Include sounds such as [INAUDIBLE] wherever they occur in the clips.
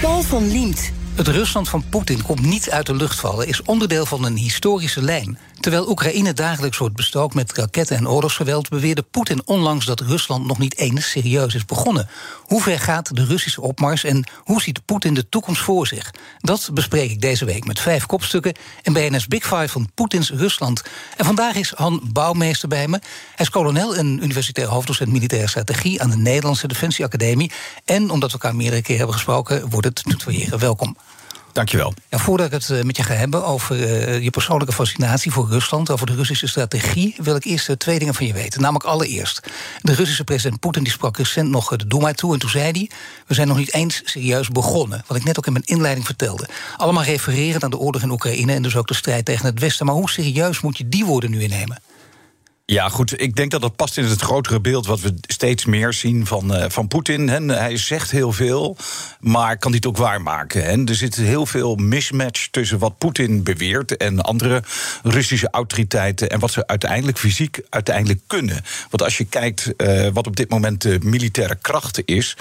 Paul van Liemt. Het Rusland van Poetin komt niet uit de lucht vallen, is onderdeel van een historische lijn. Terwijl Oekraïne dagelijks wordt bestookt met raketten en oorlogsgeweld, beweerde Poetin onlangs dat Rusland nog niet eens serieus is begonnen. Hoe ver gaat de Russische opmars en hoe ziet Poetin de toekomst voor zich? Dat bespreek ik deze week met vijf kopstukken in BNS Big Five van Poetins Rusland. En vandaag is Han Bouwmeester bij me. Hij is kolonel en universitair hoofddocent militaire strategie aan de Nederlandse Defensieacademie. En omdat we elkaar meerdere keer hebben gesproken, wordt het tutoyeren. Welkom. Dankjewel. Ja, voordat ik het eh, met je ga hebben over uh, je persoonlijke fascinatie voor Rusland, over de Russische strategie, wil ik eerst uh, twee dingen van je weten. Namelijk allereerst, de Russische president Poetin die sprak recent nog de Duma toe en toen zei hij: we zijn nog niet eens serieus begonnen. Wat ik net ook in mijn inleiding vertelde. Allemaal refereren aan de oorlog in Oekraïne en dus ook de strijd tegen het Westen. Maar hoe serieus moet je die woorden nu innemen? Ja, goed. Ik denk dat dat past in het grotere beeld wat we steeds meer zien van, uh, van Poetin. Hij zegt heel veel, maar kan dit ook waarmaken. Hè? Er zit heel veel mismatch tussen wat Poetin beweert en andere Russische autoriteiten en wat ze uiteindelijk fysiek uiteindelijk kunnen. Want als je kijkt uh, wat op dit moment de militaire kracht is,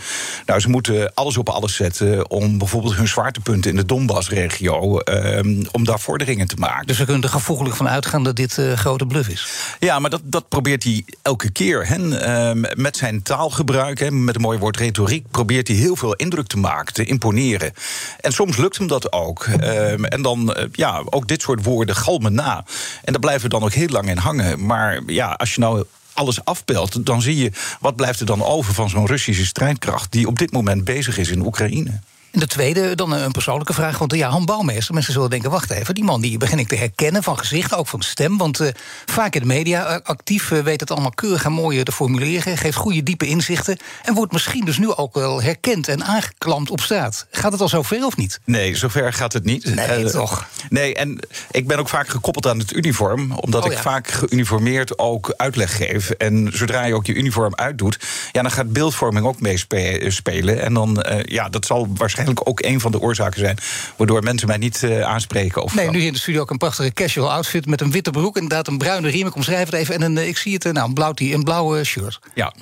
nou, ze moeten alles op alles zetten om bijvoorbeeld hun zwaartepunten in de Donbass-regio, uh, om daar vorderingen te maken. Dus we kunnen er gevoeglijk van uitgaan dat dit uh, grote bluff is. Ja, maar dat dat, probeert hij elke keer. Hè. Uh, met zijn taalgebruik, hè, met een mooi woord retoriek, probeert hij heel veel indruk te maken, te imponeren. En soms lukt hem dat ook. Uh, en dan, uh, ja, ook dit soort woorden galmen na. En daar blijven we dan ook heel lang in hangen. Maar ja, als je nou alles afpelt, dan zie je wat blijft er dan over van zo'n Russische strijdkracht die op dit moment bezig is in Oekraïne. En de tweede, dan een persoonlijke vraag. Want ja, Han Bouwmeester, mensen zullen denken... wacht even, die man die begin ik te herkennen van gezicht, ook van stem. Want uh, vaak in de media actief uh, weet het allemaal keurig en mooi te formuleren... geeft goede, diepe inzichten... en wordt misschien dus nu ook wel herkend en aangeklampt op straat. Gaat het al zover of niet? Nee, zover gaat het niet. Nee, uh, toch? Nee, en ik ben ook vaak gekoppeld aan het uniform... omdat oh, ja. ik vaak geuniformeerd ook uitleg geef. En zodra je ook je uniform uitdoet... ja, dan gaat beeldvorming ook meespelen. En dan, ja, dat zal waarschijnlijk waarschijnlijk ook een van de oorzaken zijn waardoor mensen mij niet uh, aanspreken. Of nee, nu in de studio ook een prachtige casual outfit met een witte broek, inderdaad een bruine riem. Ik omschrijf het even en een, ik zie het, nou, een blauw, een blauwe shirt. Ja.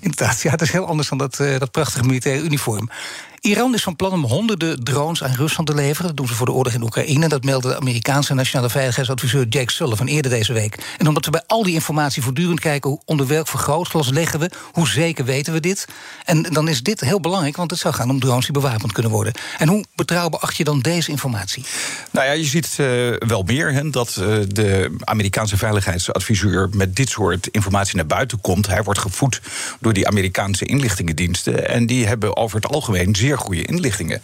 Inderdaad, ja, het is heel anders dan dat, uh, dat prachtige militaire uniform. Iran is van plan om honderden drones aan Rusland te leveren. Dat doen ze voor de oorlog in Oekraïne. Dat meldde de Amerikaanse nationale veiligheidsadviseur Jake Sullivan eerder deze week. En omdat we bij al die informatie voortdurend kijken onder welk vergrootglas leggen we, hoe zeker weten we dit. En dan is dit heel belangrijk, want het zou gaan om drones die bewapend kunnen worden. En hoe betrouwbaar acht je dan deze informatie? Nou ja, je ziet uh, wel meer hè, dat uh, de Amerikaanse veiligheidsadviseur met dit soort informatie naar buiten komt. Hij wordt gevoed door die Amerikaanse inlichtingendiensten. En die hebben over het algemeen zeer goede inlichtingen.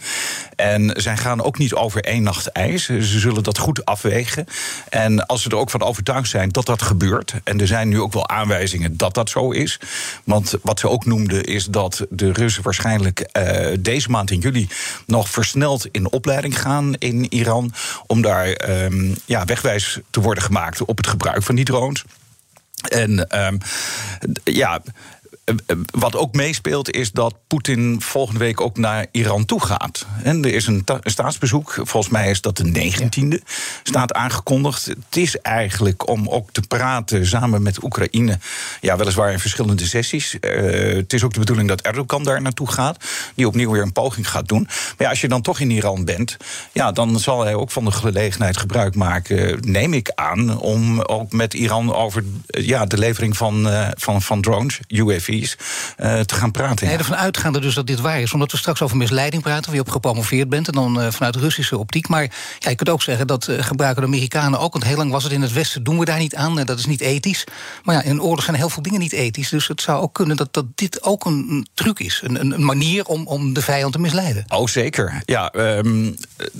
En zij gaan ook niet over één nacht ijs. Ze zullen dat goed afwegen. En als ze er ook van overtuigd zijn dat dat gebeurt. En er zijn nu ook wel aanwijzingen dat dat zo is. Want wat ze ook noemden is dat de Russen waarschijnlijk uh, deze maand in juli nog versneld in opleiding gaan in Iran. Om daar um, ja, wegwijs te worden gemaakt op het gebruik van die drones. En um, ja wat ook meespeelt is dat Poetin volgende week ook naar Iran toe gaat. En er is een, staatsbezoek, volgens mij is dat de 19e, staat aangekondigd. Het is eigenlijk om ook te praten samen met Oekraïne, ja, weliswaar in verschillende sessies. Uh, het is ook de bedoeling dat Erdogan daar naartoe gaat, die opnieuw weer een poging gaat doen. Maar ja, als je dan toch in Iran bent, ja, dan zal hij ook van de gelegenheid gebruik maken, neem ik aan, om ook met Iran over ja, de levering van, van, van drones, Uh, te gaan praten. Nee, ervan uitgaande dus dat dit waar is. Omdat we straks over misleiding praten, je op gepromoveerd bent. En dan uh, vanuit Russische optiek. Maar ja, je kunt ook zeggen dat uh, gebruiken de Amerikanen ook. Want heel lang was het in het Westen, doen we daar niet aan. dat is niet ethisch. Maar ja, in oorlog zijn heel veel dingen niet ethisch. Dus het zou ook kunnen dat, dat dit ook een, truc is. Een, een, manier om, om de vijand te misleiden. Oh, zeker. Ja, um,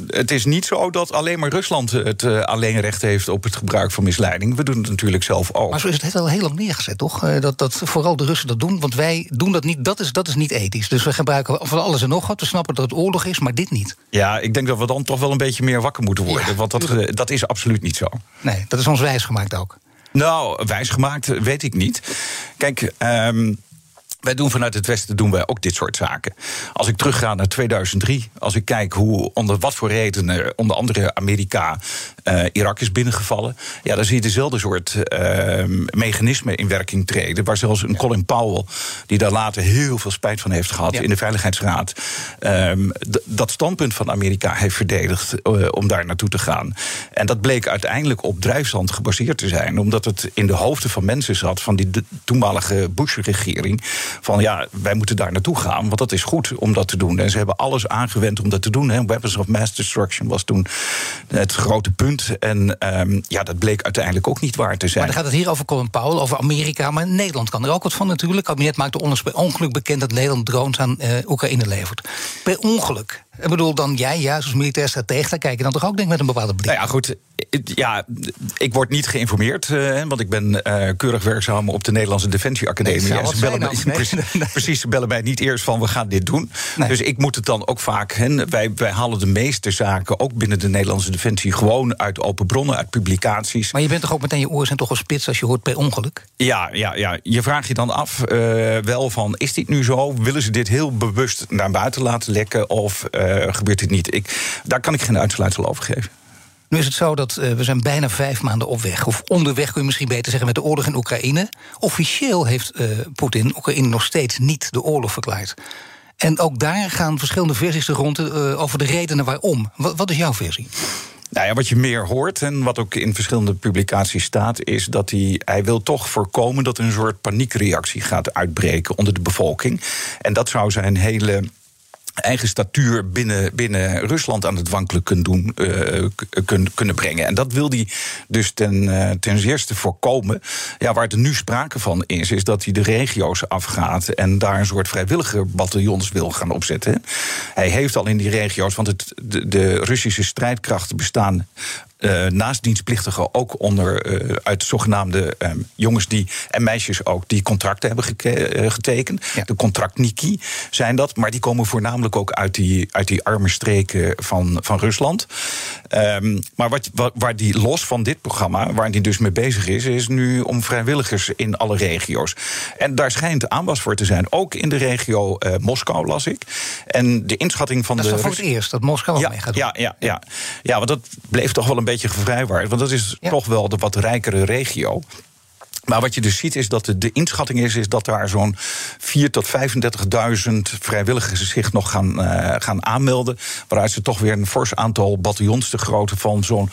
het is niet zo dat alleen maar Rusland het alleen recht heeft op het gebruik van misleiding. We doen het natuurlijk zelf ook. Maar zo is het al heel lang neergezet, toch? dat, dat vooral de Russen dat doen, want wij doen dat niet. Dat is, dat is niet ethisch. Dus we gebruiken van alles en nog wat. We snappen dat het oorlog is, maar dit niet. Ja, ik denk dat we dan toch wel een beetje meer wakker moeten worden. want dat, dat is absoluut niet zo. Nee, dat is ons wijs gemaakt ook. Nou, wijsgemaakt weet ik niet. Kijk, um, wij doen vanuit het Westen doen wij ook dit soort zaken. Als ik terugga naar 2003, als ik kijk hoe onder wat voor redenen onder andere Amerika uh, Irak is binnengevallen, ja, dan zie je dezelfde soort uh, mechanismen in werking treden. Waar zelfs een Colin Powell, die daar later heel veel spijt van heeft gehad in de Veiligheidsraad, um, dat standpunt van Amerika heeft verdedigd uh, om daar naartoe te gaan. En dat bleek uiteindelijk op drijfstand gebaseerd te zijn, omdat het in de hoofden van mensen zat van die toenmalige Bush-regering van ja, wij moeten daar naartoe gaan, want dat is goed om dat te doen. En ze hebben alles aangewend om dat te doen. Hè. Weapons of Mass Destruction was toen het grote punt. En um, ja, dat bleek uiteindelijk ook niet waar te zijn. Maar dan gaat het hier over Colin Powell, over Amerika. Maar Nederland kan er ook wat van natuurlijk. Het kabinet onlangs bij ongeluk bekend dat Nederland drones aan uh, Oekraïne levert. Per ongeluk. Ik bedoel, dan jij juist als militair stratege, daar kijk je dan toch ook denk met een bepaalde blik. Nou ja, goed. Ja, ik word niet geïnformeerd, uh, want ik ben uh, keurig werkzaam op de Nederlandse Defensieacademie. Nee, en ze bellen mij, nee, [LAUGHS] precies, nee. precies, ze bellen mij niet eerst van we gaan dit doen. Nee. Dus ik moet het dan ook vaak. Hè, wij, wij halen de meeste zaken ook binnen de Nederlandse Defensie gewoon uit open bronnen, uit publicaties. Maar je bent toch ook meteen je oren zijn toch gespitst als je hoort per ongeluk? Ja, ja, ja. je vraagt je dan af uh, wel van is dit nu zo? Willen ze dit heel bewust naar buiten laten lekken of gebeurt dit niet? Ik, daar kan ik geen uitsluitsel over geven. Nu is het zo dat uh, we zijn bijna vijf maanden op weg. Of onderweg kun je misschien beter zeggen met de oorlog in Oekraïne. Officieel heeft uh, Poetin Oekraïne nog steeds niet de oorlog verklaard. En ook daar gaan verschillende versies er rond uh, over de redenen waarom. Wat, wat is jouw versie? Nou ja, wat je meer hoort en wat ook in verschillende publicaties staat, is dat hij, hij wil toch voorkomen dat een soort paniekreactie gaat uitbreken onder de bevolking. En dat zou zijn hele eigen statuur binnen, binnen Rusland aan het wankelen kunnen, doen, uh, kun, kunnen brengen. En dat wil hij dus ten, uh, ten eerste voorkomen. Ja, waar er nu sprake van is, is dat hij de regio's afgaat en daar een soort vrijwillige bataljons wil gaan opzetten. Hij heeft al in die regio's, want het, de, de Russische strijdkrachten bestaan uh, naast dienstplichtigen ook onder uh, uit zogenaamde um, jongens die en meisjes ook die contracten hebben uh, getekend. Ja. De contractniki zijn dat, maar die komen voornamelijk ook uit die, uit die arme streken van, van Rusland. Um, maar wat, wat, waar die los van dit programma, waar die dus mee bezig is, is nu om vrijwilligers in alle regio's. En daar schijnt aanwas voor te zijn, ook in de regio Moskou, las ik. En de inschatting van dat de. Dat is voor het eerst dat Moskou ja, mee gaat doen. Ja, ja, ja. ja, want dat bleef toch wel een beetje beetje gevrijwaard. Want dat is ja. toch wel de wat rijkere regio. Maar wat je dus ziet is dat de, de inschatting is, is dat daar zo'n 4.000 tot 35.000 vrijwilligers zich nog gaan, uh, gaan aanmelden. Waaruit ze toch weer een fors aantal bataljons de grootte van zo'n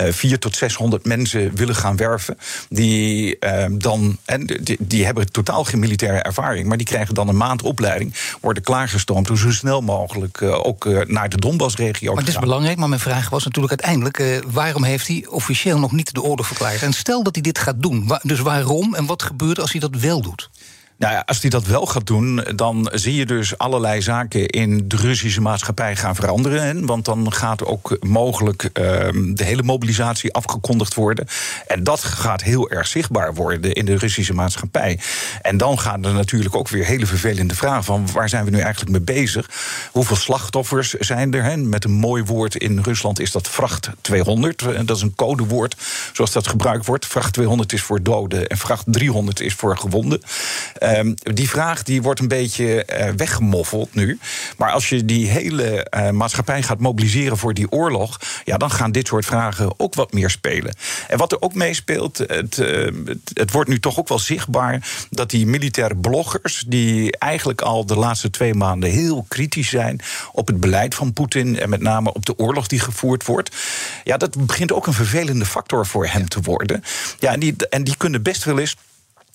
uh, 4 tot 600 mensen willen gaan werven. Die uh, dan, en die, die, hebben totaal geen militaire ervaring, maar die krijgen dan een maand opleiding, worden klaargestoomd om zo snel mogelijk uh, ook naar de Donbass-regio Maar het is belangrijk, maar mijn vraag was natuurlijk uiteindelijk: waarom heeft hij officieel nog niet de orde verklaard? En stel dat hij dit gaat doen, dus waarom en wat gebeurt als hij dat wel doet? Nou ja, als hij dat wel gaat doen, dan zie je dus allerlei zaken in de Russische maatschappij gaan veranderen. Hè? Want dan gaat ook mogelijk uh, de hele mobilisatie afgekondigd worden. En dat gaat heel erg zichtbaar worden in de Russische maatschappij. En dan gaan er natuurlijk ook weer hele vervelende vragen van waar zijn we nu eigenlijk mee bezig? Hoeveel slachtoffers zijn er? Hè? Met een mooi woord in Rusland is dat vracht 200. Dat is een codewoord zoals dat gebruikt wordt. Vracht 200 is voor doden en vracht 300 is voor gewonden. Um, die vraag die wordt een beetje uh, weggemoffeld nu. Maar als je die hele uh, maatschappij gaat mobiliseren voor die oorlog, ja, dan gaan dit soort vragen ook wat meer spelen. En wat er ook meespeelt, het, uh, het, het wordt nu toch ook wel zichtbaar dat die militaire bloggers, die eigenlijk al de laatste twee maanden heel kritisch zijn op het beleid van Poetin en met name op de oorlog die gevoerd wordt, ja, dat begint ook een vervelende factor voor hem te worden. Ja, en die, en die kunnen best wel eens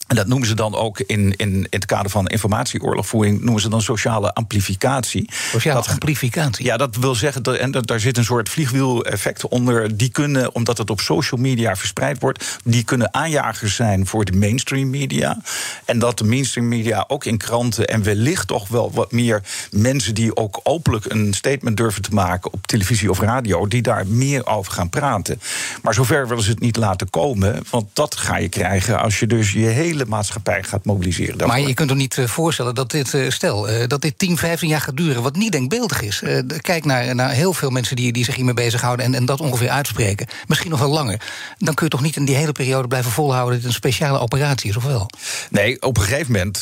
en dat noemen ze dan ook in, in, in het kader van informatieoorlogvoering, noemen ze dan sociale amplificatie. Sociale dat, amplificatie? Ja, dat wil zeggen, dat, en dat, daar zit een soort vliegwiel-effect onder. Die kunnen, omdat het op social media verspreid wordt, die kunnen aanjagers zijn voor de mainstream media. En dat de mainstream media ook in kranten en wellicht toch wel wat meer mensen die ook openlijk een statement durven te maken op televisie of radio, die daar meer over gaan praten. Maar zover willen ze het niet laten komen, want dat ga je krijgen als je dus je hele hele maatschappij gaat mobiliseren. Daarvoor. Maar je kunt er niet eh, voorstellen dat dit, uh, stel, uh, dat dit 10, 15 jaar gaat duren, wat niet denkbeeldig is. kijk naar, naar heel veel mensen die, die zich hiermee bezighouden en, en dat ongeveer uitspreken. Misschien nog wel langer. Dan kun je toch niet in die hele periode blijven volhouden dat het een speciale operatie is, of wel? Nee, op een gegeven moment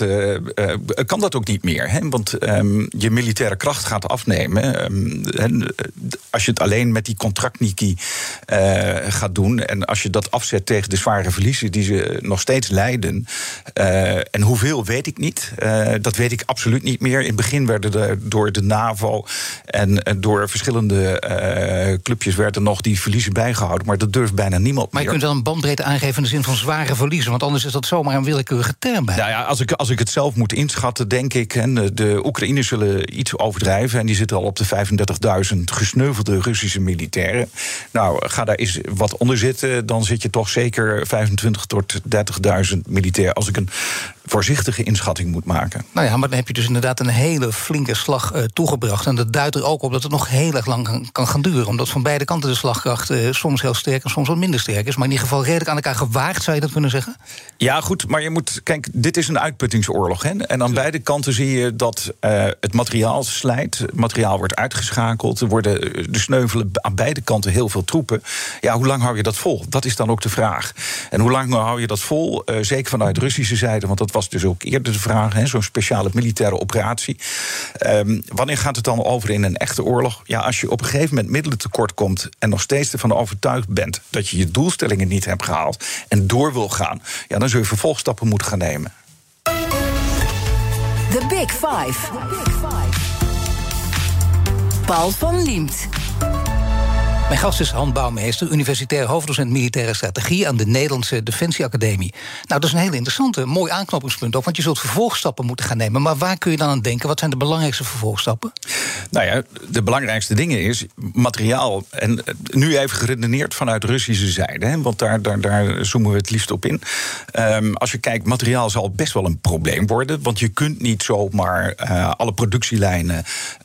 kan dat ook niet meer. Hè? Want um, je militaire kracht gaat afnemen. Um, als je het alleen met die contractniki gaat doen en als je dat afzet tegen de zware verliezen die ze nog steeds lijden. Uh, en hoeveel weet ik niet. Uh, dat weet ik absoluut niet meer. In het begin werden er door de NAVO en, en door verschillende clubjes werden nog die verliezen bijgehouden. Maar dat durft bijna niemand Maar je kunt wel een bandbreedte aangeven in de zin van zware verliezen. Want anders is dat zomaar een willekeurige term bij. Nou ja, als ik, als ik het zelf moet inschatten, denk ik. En de Oekraïners zullen iets overdrijven. En die zitten al op de 35.000 gesneuvelde Russische militairen. Nou, ga daar eens wat onder zitten. Dan zit je toch zeker 25 tot 30.000 Als ik een voorzichtige inschatting moet maken. Nou ja, maar dan heb je dus inderdaad een hele flinke slag uh, toegebracht. En dat duidt er ook op dat het nog heel erg lang kan, gaan duren. Omdat van beide kanten de slagkracht uh, soms heel sterk en soms wat minder sterk is. Maar in ieder geval redelijk aan elkaar gewaagd, zou je dat kunnen zeggen? Ja, goed, maar je moet. Kijk, dit is een uitputtingsoorlog. Hè? En aan beide kanten zie je dat uh, het materiaal slijt. Het materiaal wordt uitgeschakeld. Er worden de sneuvelen aan beide kanten heel veel troepen. Ja, hoe lang hou je dat vol? Dat is dan ook de vraag. En hoe lang hou je dat vol? zeker vanuit Russische zijde, want dat was dus ook eerder de vraag, zo'n speciale militaire operatie. Um, wanneer gaat het dan over in een echte oorlog? Ja, als je op een gegeven moment middelen tekort komt en nog steeds ervan overtuigd bent dat je je doelstellingen niet hebt gehaald en door wil gaan, ja, dan zul je vervolgstappen moeten gaan nemen. The Big Five. Big Five. Paul van Liemt. Mijn gast is Han Bouwmeester, universitair hoofddocent militaire strategie aan de Nederlandse Defensieacademie. Nou, dat is een hele interessante, mooi aanknopingspunt ook, want je zult vervolgstappen moeten gaan nemen. Maar waar kun je dan aan denken? Wat zijn de belangrijkste vervolgstappen? Nou ja, de belangrijkste dingen is materiaal. En eh, nu even geredeneerd vanuit Russische zijde, hè, want daar, daar, daar zoomen we het liefst op in. Um, als je kijkt, materiaal zal best wel een probleem worden, want je kunt niet zomaar uh, alle productielijnen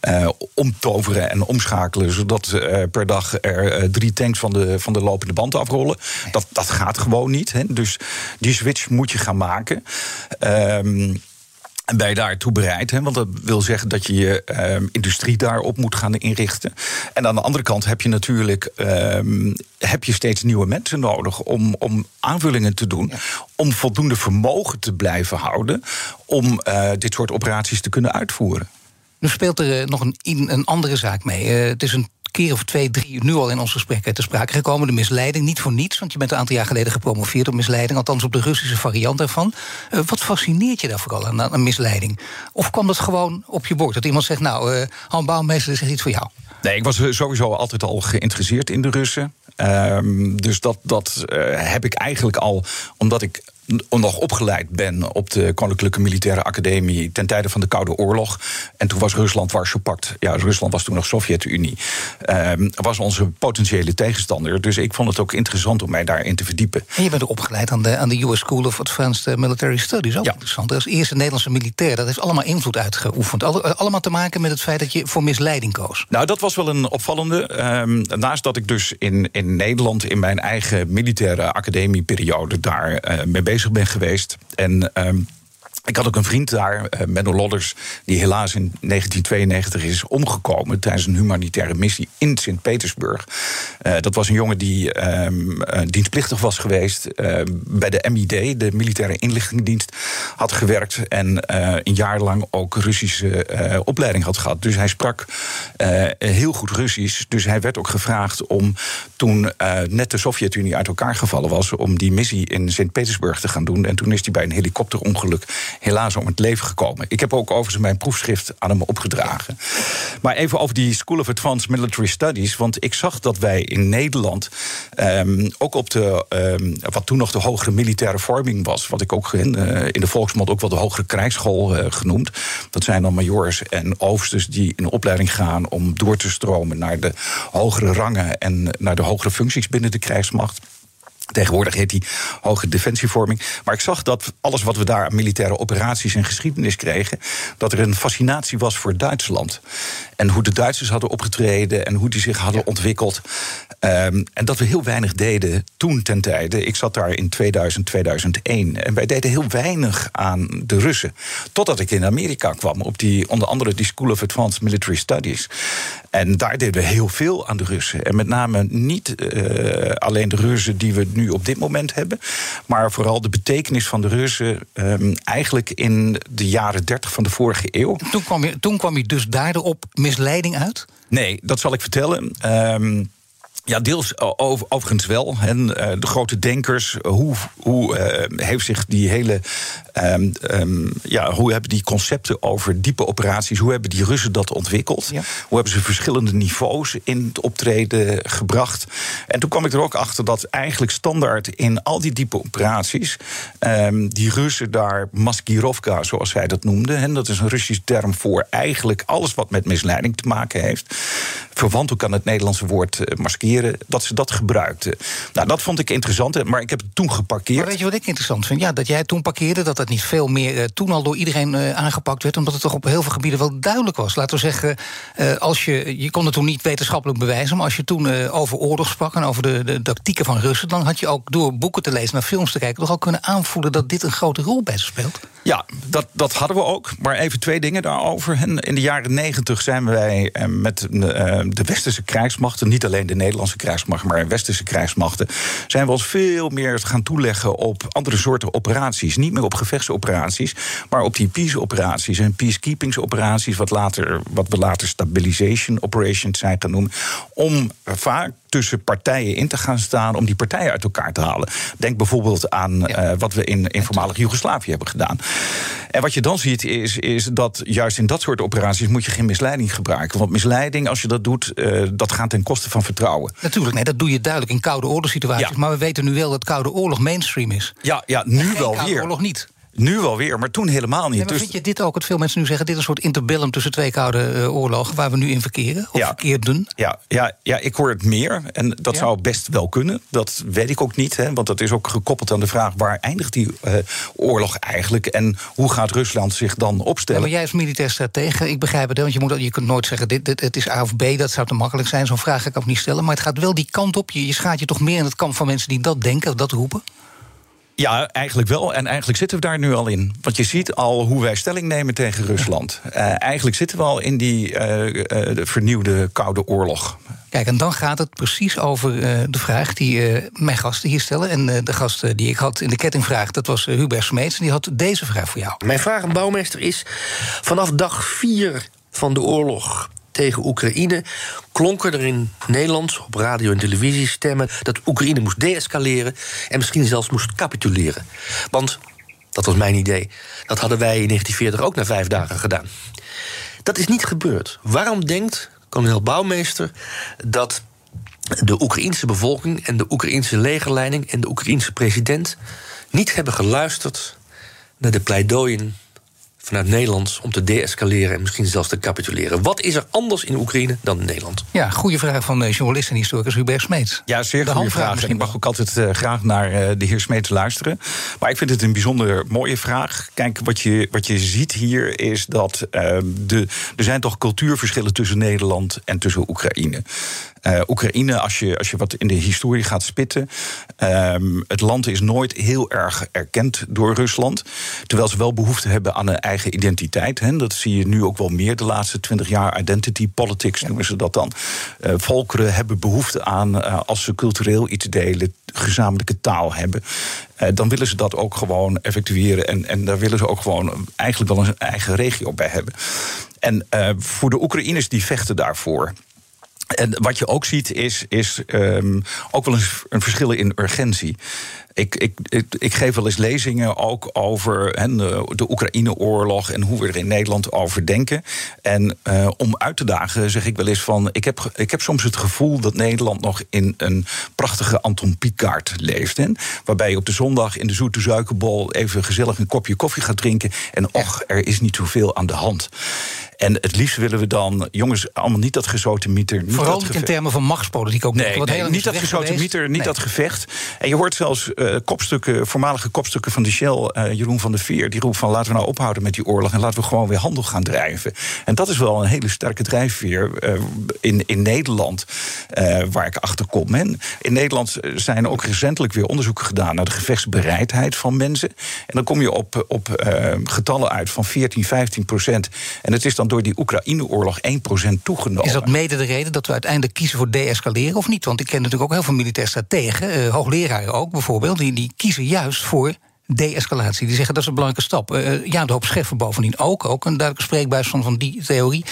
uh, omtoveren en omschakelen, zodat uh, per dag er uh, drie tanks van de, van de lopende band afrollen. Dat, dat gaat gewoon niet. Hè. Dus die switch moet je gaan maken. Um, en ben je daartoe bereid? Hè? Want dat wil zeggen dat je je uh, industrie daarop moet gaan inrichten. En aan de andere kant heb je natuurlijk uh, heb je steeds nieuwe mensen nodig om, om aanvullingen te doen. Ja. Om voldoende vermogen te blijven houden. Om uh, dit soort operaties te kunnen uitvoeren. Nu speelt er nog een, een andere zaak mee. het is een keer of twee, drie nu al in ons gesprek te sprake gekomen. De misleiding, niet voor niets, want je bent een aantal jaar geleden gepromoveerd op misleiding, althans op de Russische variant daarvan. Uh, wat fascineert je daar vooral aan, aan misleiding? Of kwam dat gewoon op je bord? Dat iemand zegt, nou, uh, Han Bouwmeester, is iets voor jou. Nee, ik was sowieso altijd al geïnteresseerd in de Russen. Um, dus dat, dat heb ik eigenlijk al, omdat ik nog opgeleid ben op de Koninklijke Militaire Academie ten tijde van de Koude Oorlog. En toen was Rusland Warschau Pact. Ja, Rusland was toen nog Sovjet-Unie. Um, was onze potentiële tegenstander. Dus ik vond het ook interessant om mij daarin te verdiepen. En je bent ook opgeleid aan de, aan de US School of Advanced Military Studies. Ook ja. interessant. Als eerste Nederlandse militair, dat heeft allemaal invloed uitgeoefend. Allemaal te maken met het feit dat je voor misleiding koos. Nou, dat was wel een opvallende. Um, naast dat ik dus in, in Nederland in mijn eigen militaire academieperiode daar uh, mee bezig bezig ben geweest. En um, ik had ook een vriend daar, uh, Menno Lodders, die helaas in 1992 is omgekomen tijdens een humanitaire missie in Sint-Petersburg. Uh, dat was een jongen die um, uh, dienstplichtig was geweest bij de MID, de Militaire Inlichtingendienst, had gewerkt en een jaar lang ook Russische opleiding had gehad. Dus hij sprak heel goed Russisch. Dus hij werd ook gevraagd om toen net de Sovjet-Unie uit elkaar gevallen was, om die missie in Sint-Petersburg te gaan doen. En toen is hij bij een helikopterongeluk helaas om het leven gekomen. Ik heb ook overigens mijn proefschrift aan hem opgedragen. Maar even over die School of Advanced Military Studies. Want ik zag dat wij in Nederland um, ook op de, um, wat toen nog de hogere militaire vorming was, wat ik ook in, uh, in de volksmond ook wel de hogere krijgsschool uh, genoemd. Dat zijn dan majors en overstes die in opleiding gaan om door te stromen naar de hogere rangen en naar de hogere functies binnen de krijgsmacht. Tegenwoordig heet die hoge defensievorming. Maar ik zag dat alles wat we daar aan militaire operaties en geschiedenis kregen, dat er een fascinatie was voor Duitsland. En hoe de Duitsers hadden opgetreden en hoe die zich hadden ontwikkeld. Um, en dat we heel weinig deden toen ten tijde. Ik zat daar in 2000, 2001. En wij deden heel weinig aan de Russen. Totdat ik in Amerika kwam, op die, onder andere die School of Advanced Military Studies. En daar deden we heel veel aan de Russen. En met name niet uh, alleen de Russen die we nu op dit moment hebben. Maar vooral de betekenis van de Russen um, eigenlijk in de jaren 30 van de vorige eeuw. Toen kwam je, toen kwam je dus daarop misleiding uit? Nee, dat zal ik vertellen. Um, ja, deels overigens wel. En, uh, de grote denkers, hoe, hoe uh, heeft zich die hele. Um, um, ja, hoe hebben die concepten over diepe operaties, hoe hebben die Russen dat ontwikkeld? Ja. Hoe hebben ze verschillende niveaus in het optreden gebracht? En toen kwam ik er ook achter dat eigenlijk standaard in al die diepe operaties. Um, die Russen daar Maskirovka, zoals zij dat noemden. En dat is een Russisch term voor eigenlijk alles wat met misleiding te maken heeft. Verwant ook aan het Nederlandse woord uh, dat ze dat gebruikten. Nou, dat vond ik interessant, maar ik heb het toen geparkeerd. Maar weet je wat ik interessant vind? Ja, dat jij toen parkeerde, dat dat niet veel meer uh, toen al door iedereen uh, aangepakt werd, omdat het toch op heel veel gebieden wel duidelijk was. Laten we zeggen, uh, als je, je kon het toen niet wetenschappelijk bewijzen, maar als je toen over oorlog sprak en over de, de tactieken van Russen, dan had je ook door boeken te lezen, naar films te kijken, toch al kunnen aanvoelen dat dit een grote rol bij ze speelt. Ja, dat, dat hadden we ook. Maar even twee dingen daarover. In de jaren negentig zijn wij met de westerse krijgsmachten, niet alleen de Nederlandse krijgsmacht, maar westerse krijgsmachten, zijn we ons veel meer gaan toeleggen op andere soorten operaties. Niet meer op gevechtsoperaties, maar op die peace-operaties en peacekeepingsoperaties, wat, later, wat we later stabilization operations zijn genoemd. Om vaak tussen partijen in te gaan staan om die partijen uit elkaar te halen. Denk bijvoorbeeld aan ja. uh, wat we in, in voormalig Joegoslavië hebben gedaan. En wat je dan ziet is, is dat juist in dat soort operaties moet je geen misleiding gebruiken. Want misleiding, als je dat doet, uh, dat gaat ten koste van vertrouwen. Natuurlijk, nee, dat doe je duidelijk in koude oorlogssituaties. Ja. Maar we weten nu wel dat koude oorlog mainstream is. Ja, ja nu wel koude weer. oorlog niet. Nu wel weer, maar toen helemaal niet. Ja, dus... Vind je dit ook, wat veel mensen nu zeggen... dit is een soort interbellum tussen twee koude uh, oorlogen... waar we nu in verkeren, of ja. verkeerden? Ja, ja, ja, ik hoor het meer. En dat ja. zou best wel kunnen. Dat weet ik ook niet, hè, want dat is ook gekoppeld aan de vraag... waar eindigt die uh, oorlog eigenlijk... en hoe gaat Rusland zich dan opstellen? Ja, maar jij is militair stratege, ik begrijp het. Want je, moet, je kunt nooit zeggen, dit, dit, het is A of B, dat zou te makkelijk zijn. Zo'n vraag ga ik ook niet stellen. Maar het gaat wel die kant op. Je, je schaat je toch meer in het kamp van mensen die dat denken... dat roepen? Ja, eigenlijk wel. En eigenlijk zitten we daar nu al in. Want je ziet al hoe wij stelling nemen tegen Rusland. Uh, eigenlijk zitten we al in die uh, uh, de vernieuwde Koude Oorlog. Kijk, en dan gaat het precies over de vraag die mijn gasten hier stellen. En de gast die ik had in de kettingvraag, dat was Hubert Smeets. En die had deze vraag voor jou. Mijn vraag aan bouwmeester is: vanaf dag 4 van de oorlog tegen Oekraïne klonken er in Nederland op radio en televisie stemmen dat Oekraïne moest deescaleren en misschien zelfs moest capituleren. Want, dat was mijn idee, dat hadden wij in 1940 ook na vijf dagen gedaan. Dat is niet gebeurd. Waarom denkt kolonel Bouwmeester dat de Oekraïense bevolking en de Oekraïense legerleiding en de Oekraïense president niet hebben geluisterd naar de pleidooien vanuit Nederland om te deescaleren en misschien zelfs te capituleren. Wat is er anders in Oekraïne dan in Nederland? Ja, goede vraag van de journalist en historicus Hubert Smeets. Ja, zeer de goede vraag. Ik mag ook altijd uh, graag naar uh, de heer Smeets luisteren. Maar ik vind het een bijzonder mooie vraag. Kijk, wat je, wat je ziet hier is dat uh, de, er zijn toch cultuurverschillen tussen Nederland en tussen Oekraïne. Uh, Oekraïne, als je, als je wat in de historie gaat spitten. Um, het land is nooit heel erg erkend door Rusland. Terwijl ze wel behoefte hebben aan een eigen identiteit. Hè. Dat zie je nu ook wel meer de laatste twintig jaar. Identity politics noemen ze dat dan. Uh, volkeren hebben behoefte aan, uh, als ze cultureel iets delen, gezamenlijke taal hebben. dan willen ze dat ook gewoon effectueren. En, en daar willen ze ook gewoon eigenlijk wel een eigen regio bij hebben. En voor de Oekraïners die vechten daarvoor. En wat je ook ziet is, is um, ook wel een, een verschil in urgentie. Ik, ik, ik, ik, geef wel eens lezingen ook over he, de, Oekraïne-oorlog en hoe we er in Nederland over denken. En uh, om uit te dagen zeg ik wel eens van: ik heb, ik heb soms het gevoel dat Nederland nog in een prachtige Anton Pieckart leeft. Hè, waarbij je op de zondag in de zoete suikerbol even gezellig een kopje koffie gaat drinken. En och, er is niet zoveel aan de hand. En het liefst willen we dan, jongens, allemaal niet dat gezoten mieter. Niet Vooral dat in termen van machtspolitiek ook nee, niet. Nee, niet dat gezoten mieter, niet dat gevecht. En je hoort zelfs uh, kopstukken, voormalige kopstukken van de Shell, uh, Jeroen van der Veer, die roept van laten we nou ophouden met die oorlog en laten we gewoon weer handel gaan drijven. En dat is wel een hele sterke drijfveer uh, in, in Nederland, waar ik achter kom. En in Nederland zijn ook recentelijk weer onderzoeken gedaan naar de gevechtsbereidheid van mensen. En dan kom je op, op getallen uit van 14, 15 procent. En het is dan door die Oekraïne-oorlog 1% toegenomen. Is dat mede de reden dat we uiteindelijk kiezen voor de-escaleren of niet? Want ik ken natuurlijk ook heel veel militair strategen, hoogleraren ook bijvoorbeeld, die, die kiezen juist voor de-escalatie. Die zeggen dat is een belangrijke stap. Uh, ja, de hoop Scheffer bovendien ook. Ook een duidelijke spreekbuis van, van die theorie.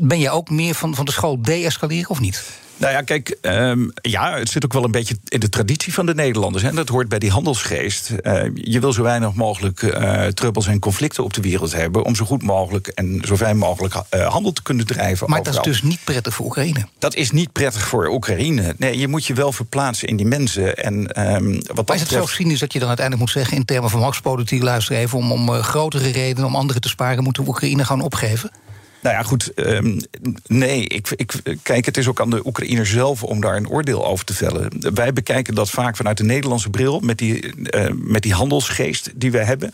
Ben je ook meer van, van de school de-escaleren of niet? Nou ja, kijk, um, ja, het zit ook wel een beetje in de traditie van de Nederlanders. En dat hoort bij die handelsgeest. Uh, je wil zo weinig mogelijk uh, trubbels en conflicten op de wereld hebben... om zo goed mogelijk en zo fijn mogelijk uh, handel te kunnen drijven. Maar overal. dat is dus niet prettig voor Oekraïne? Dat is niet prettig voor Oekraïne. Nee, je moet je wel verplaatsen in die mensen. En, um, wat maar is het zo cynisch dat je dan uiteindelijk moet zeggen... in termen van machtspolitiek, luister even... om, om grotere redenen, om anderen te sparen... moeten we Oekraïne gaan opgeven? Nou ja, goed. Um, nee, ik, ik, kijk, het is ook aan de Oekraïner zelf om daar een oordeel over te vellen. Wij bekijken dat vaak vanuit de Nederlandse bril, met die, uh, met die handelsgeest die we hebben.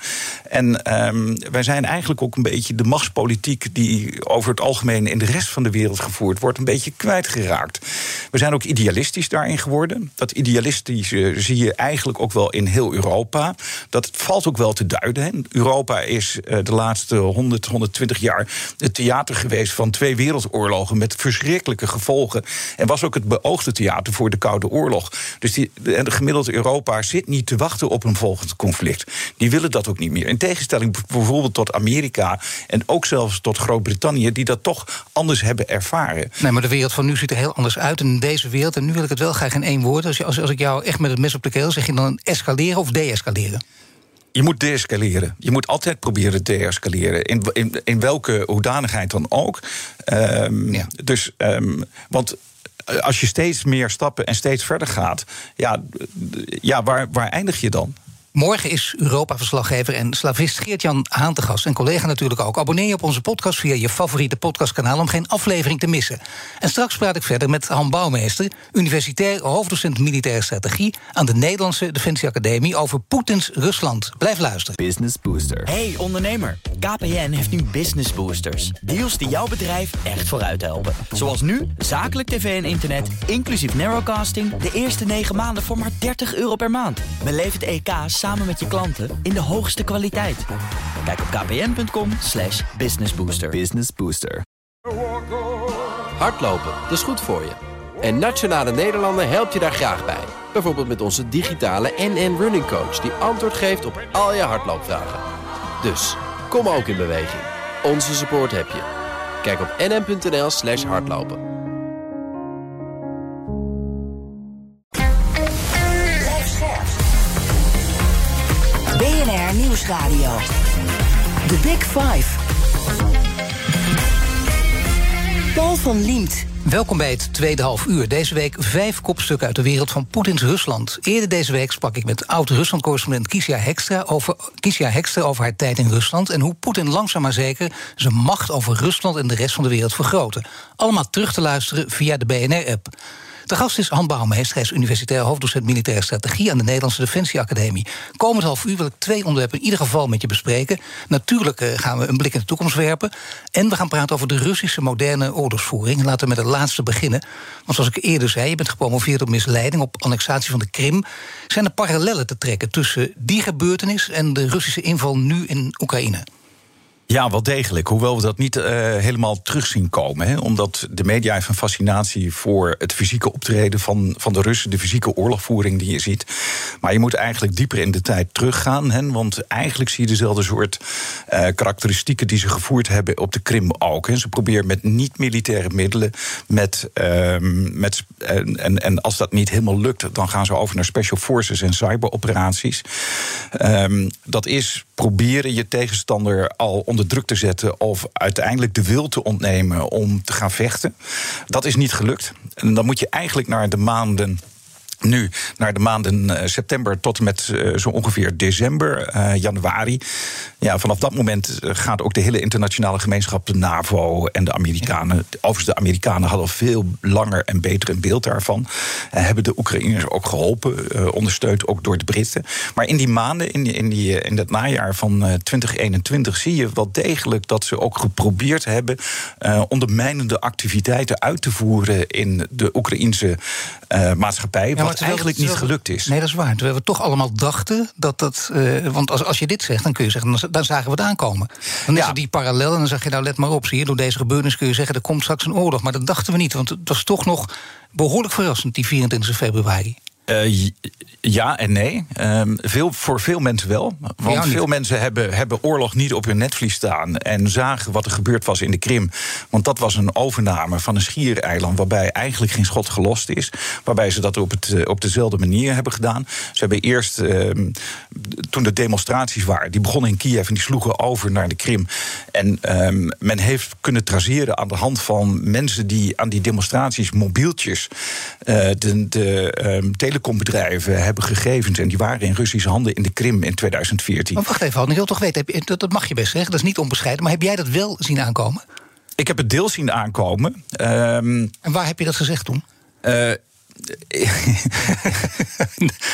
En um, wij zijn eigenlijk ook een beetje de machtspolitiek die over het algemeen in de rest van de wereld gevoerd wordt, een beetje kwijtgeraakt. We zijn ook idealistisch daarin geworden. Dat idealistische zie je eigenlijk ook wel in heel Europa. Dat valt ook wel te duiden. Europa is uh, de laatste 100, 120 jaar het theater geweest van twee wereldoorlogen met verschrikkelijke gevolgen. En was ook het beoogde theater voor de Koude Oorlog. Dus die, de, de gemiddelde Europa zit niet te wachten op een volgend conflict. Die willen dat ook niet meer. In tegenstelling bijvoorbeeld tot Amerika en ook zelfs tot Groot-Brittannië, die dat toch anders hebben ervaren. Nee, maar de wereld van nu ziet er heel anders uit. in deze wereld, en nu wil ik het wel graag in één woord. Als, als, als ik jou echt met het mes op de keel zeg je dan escaleren of deescaleren? Je moet deescaleren. Je moet altijd proberen te deescaleren. In, in, in welke hoedanigheid dan ook. Um, ja. Dus, um, want als je steeds meer stappen en steeds verder gaat, ja, ja waar, waar eindig je dan? Morgen is Europa-verslaggever en slavist Geert-Jan Haan te gast. En collega natuurlijk ook. Abonneer je op onze podcast via je favoriete podcastkanaal... om geen aflevering te missen. En straks praat ik verder met Han Bouwmeester... universitair hoofddocent militaire strategie... aan de Nederlandse Defensie Academie over Poetins Rusland. Blijf luisteren. Business Booster. Hey ondernemer, KPN heeft nu Business Boosters. Deals die jouw bedrijf echt vooruit helpen. Zoals nu, zakelijk tv en internet... inclusief narrowcasting... de eerste negen maanden voor maar 30 euro per maand. Beleef het EK samen met je klanten in de hoogste kwaliteit. Kijk op kpn.com slash businessbooster. Business Booster. Hardlopen, dat is goed voor je. En Nationale Nederlanden helpt je daar graag bij. Bijvoorbeeld met onze digitale NN Running Coach... die antwoord geeft op al je hardloopvragen. Dus, kom ook in beweging. Onze support heb je. Kijk op nn.nl slash hardlopen. Nieuwsradio. The Big Five. Paul van Liemt. Welkom bij het tweede half uur. Deze week vijf kopstukken uit de wereld van Poetins Rusland. Eerder deze week sprak ik met oud-Rusland-correspondent Kiesja Hekstra over, Kiesja Hekstra over haar tijd in Rusland... en hoe Poetin langzaam maar zeker zijn macht over Rusland en de rest van de wereld vergrootte. Allemaal terug te luisteren via de BNR-app. De gast is Han Bouwmeester, hij is universitair hoofddocent militaire strategie aan de Nederlandse Defensie Academie. Komend half uur wil ik twee onderwerpen in ieder geval met je bespreken. Natuurlijk uh, gaan we een blik in de toekomst werpen. En we gaan praten over de Russische moderne oorlogsvoering. Laten we met het laatste beginnen. Want zoals ik eerder zei, je bent gepromoveerd op misleiding, op annexatie van de Krim. Zijn er parallellen te trekken tussen die gebeurtenis en de Russische inval nu in Oekraïne? Ja, wel degelijk. Hoewel we dat niet uh, helemaal terug zien komen. Hè? Omdat de media heeft een fascinatie voor het fysieke optreden van, van de Russen, de fysieke oorlogvoering die je ziet. Maar je moet eigenlijk dieper in de tijd teruggaan. Hè? Want eigenlijk zie je dezelfde soort uh, karakteristieken die ze gevoerd hebben op de Krim ook. Hè? Ze proberen met niet-militaire middelen, met, uh, met, en, en als dat niet helemaal lukt, dan gaan ze over naar special forces en cyberoperaties. Um, dat is proberen je tegenstander al onder druk te zetten of uiteindelijk de wil te ontnemen om te gaan vechten. Dat is niet gelukt. En dan moet je eigenlijk naar de maanden nu naar de maanden eh, september tot en met uh, zo ongeveer december, uh, januari. Ja, vanaf dat moment gaat ook de hele internationale gemeenschap, de NAVO en de Amerikanen. Overigens, de Amerikanen hadden veel langer en beter een beeld daarvan. En hebben de Oekraïners ook geholpen, ondersteund ook door de Britten. Maar in die maanden, in, die, in, die, in dat najaar van 2021, zie je wel degelijk dat ze ook geprobeerd hebben ondermijnende activiteiten uit te voeren in de Oekraïnse maatschappij wat eigenlijk niet gelukt is. Nee, dat is waar. Terwijl we toch allemaal dachten dat dat. Uh, want als, als je dit zegt, dan kun je zeggen, dan, dan zagen we het aankomen. Dan is er die parallel en dan zeg je, nou let maar op, zie je, door deze gebeurtenis kun je zeggen, er komt straks een oorlog. Maar dat dachten we niet, want het was toch nog behoorlijk verrassend, die 24 februari. Uh, ja en nee. Um, veel, voor veel mensen wel. Want veel mensen hebben, hebben oorlog niet op hun netvlies staan. En zagen wat er gebeurd was in de Krim. Want dat was een overname van een schiereiland. Waarbij eigenlijk geen schot gelost is. Waarbij ze dat op, het, eh, op dezelfde manier hebben gedaan. Ze hebben eerst, um, toen de demonstraties waren. Die begonnen in Kiev en die sloegen over naar de Krim. En um, men heeft kunnen traceren aan de hand van mensen die aan die demonstraties mobieltjes. Uh, de, de telecombedrijven hebben gegevens. En die waren in Russische handen in de Krim in 2014. Maar wacht even, ik wil toch weten, dat, mag je best zeggen, dat is niet onbescheiden. Maar heb jij dat wel zien aankomen? Ik heb het deel zien aankomen. Um, en waar heb je dat gezegd toen? Uh, [LAUGHS]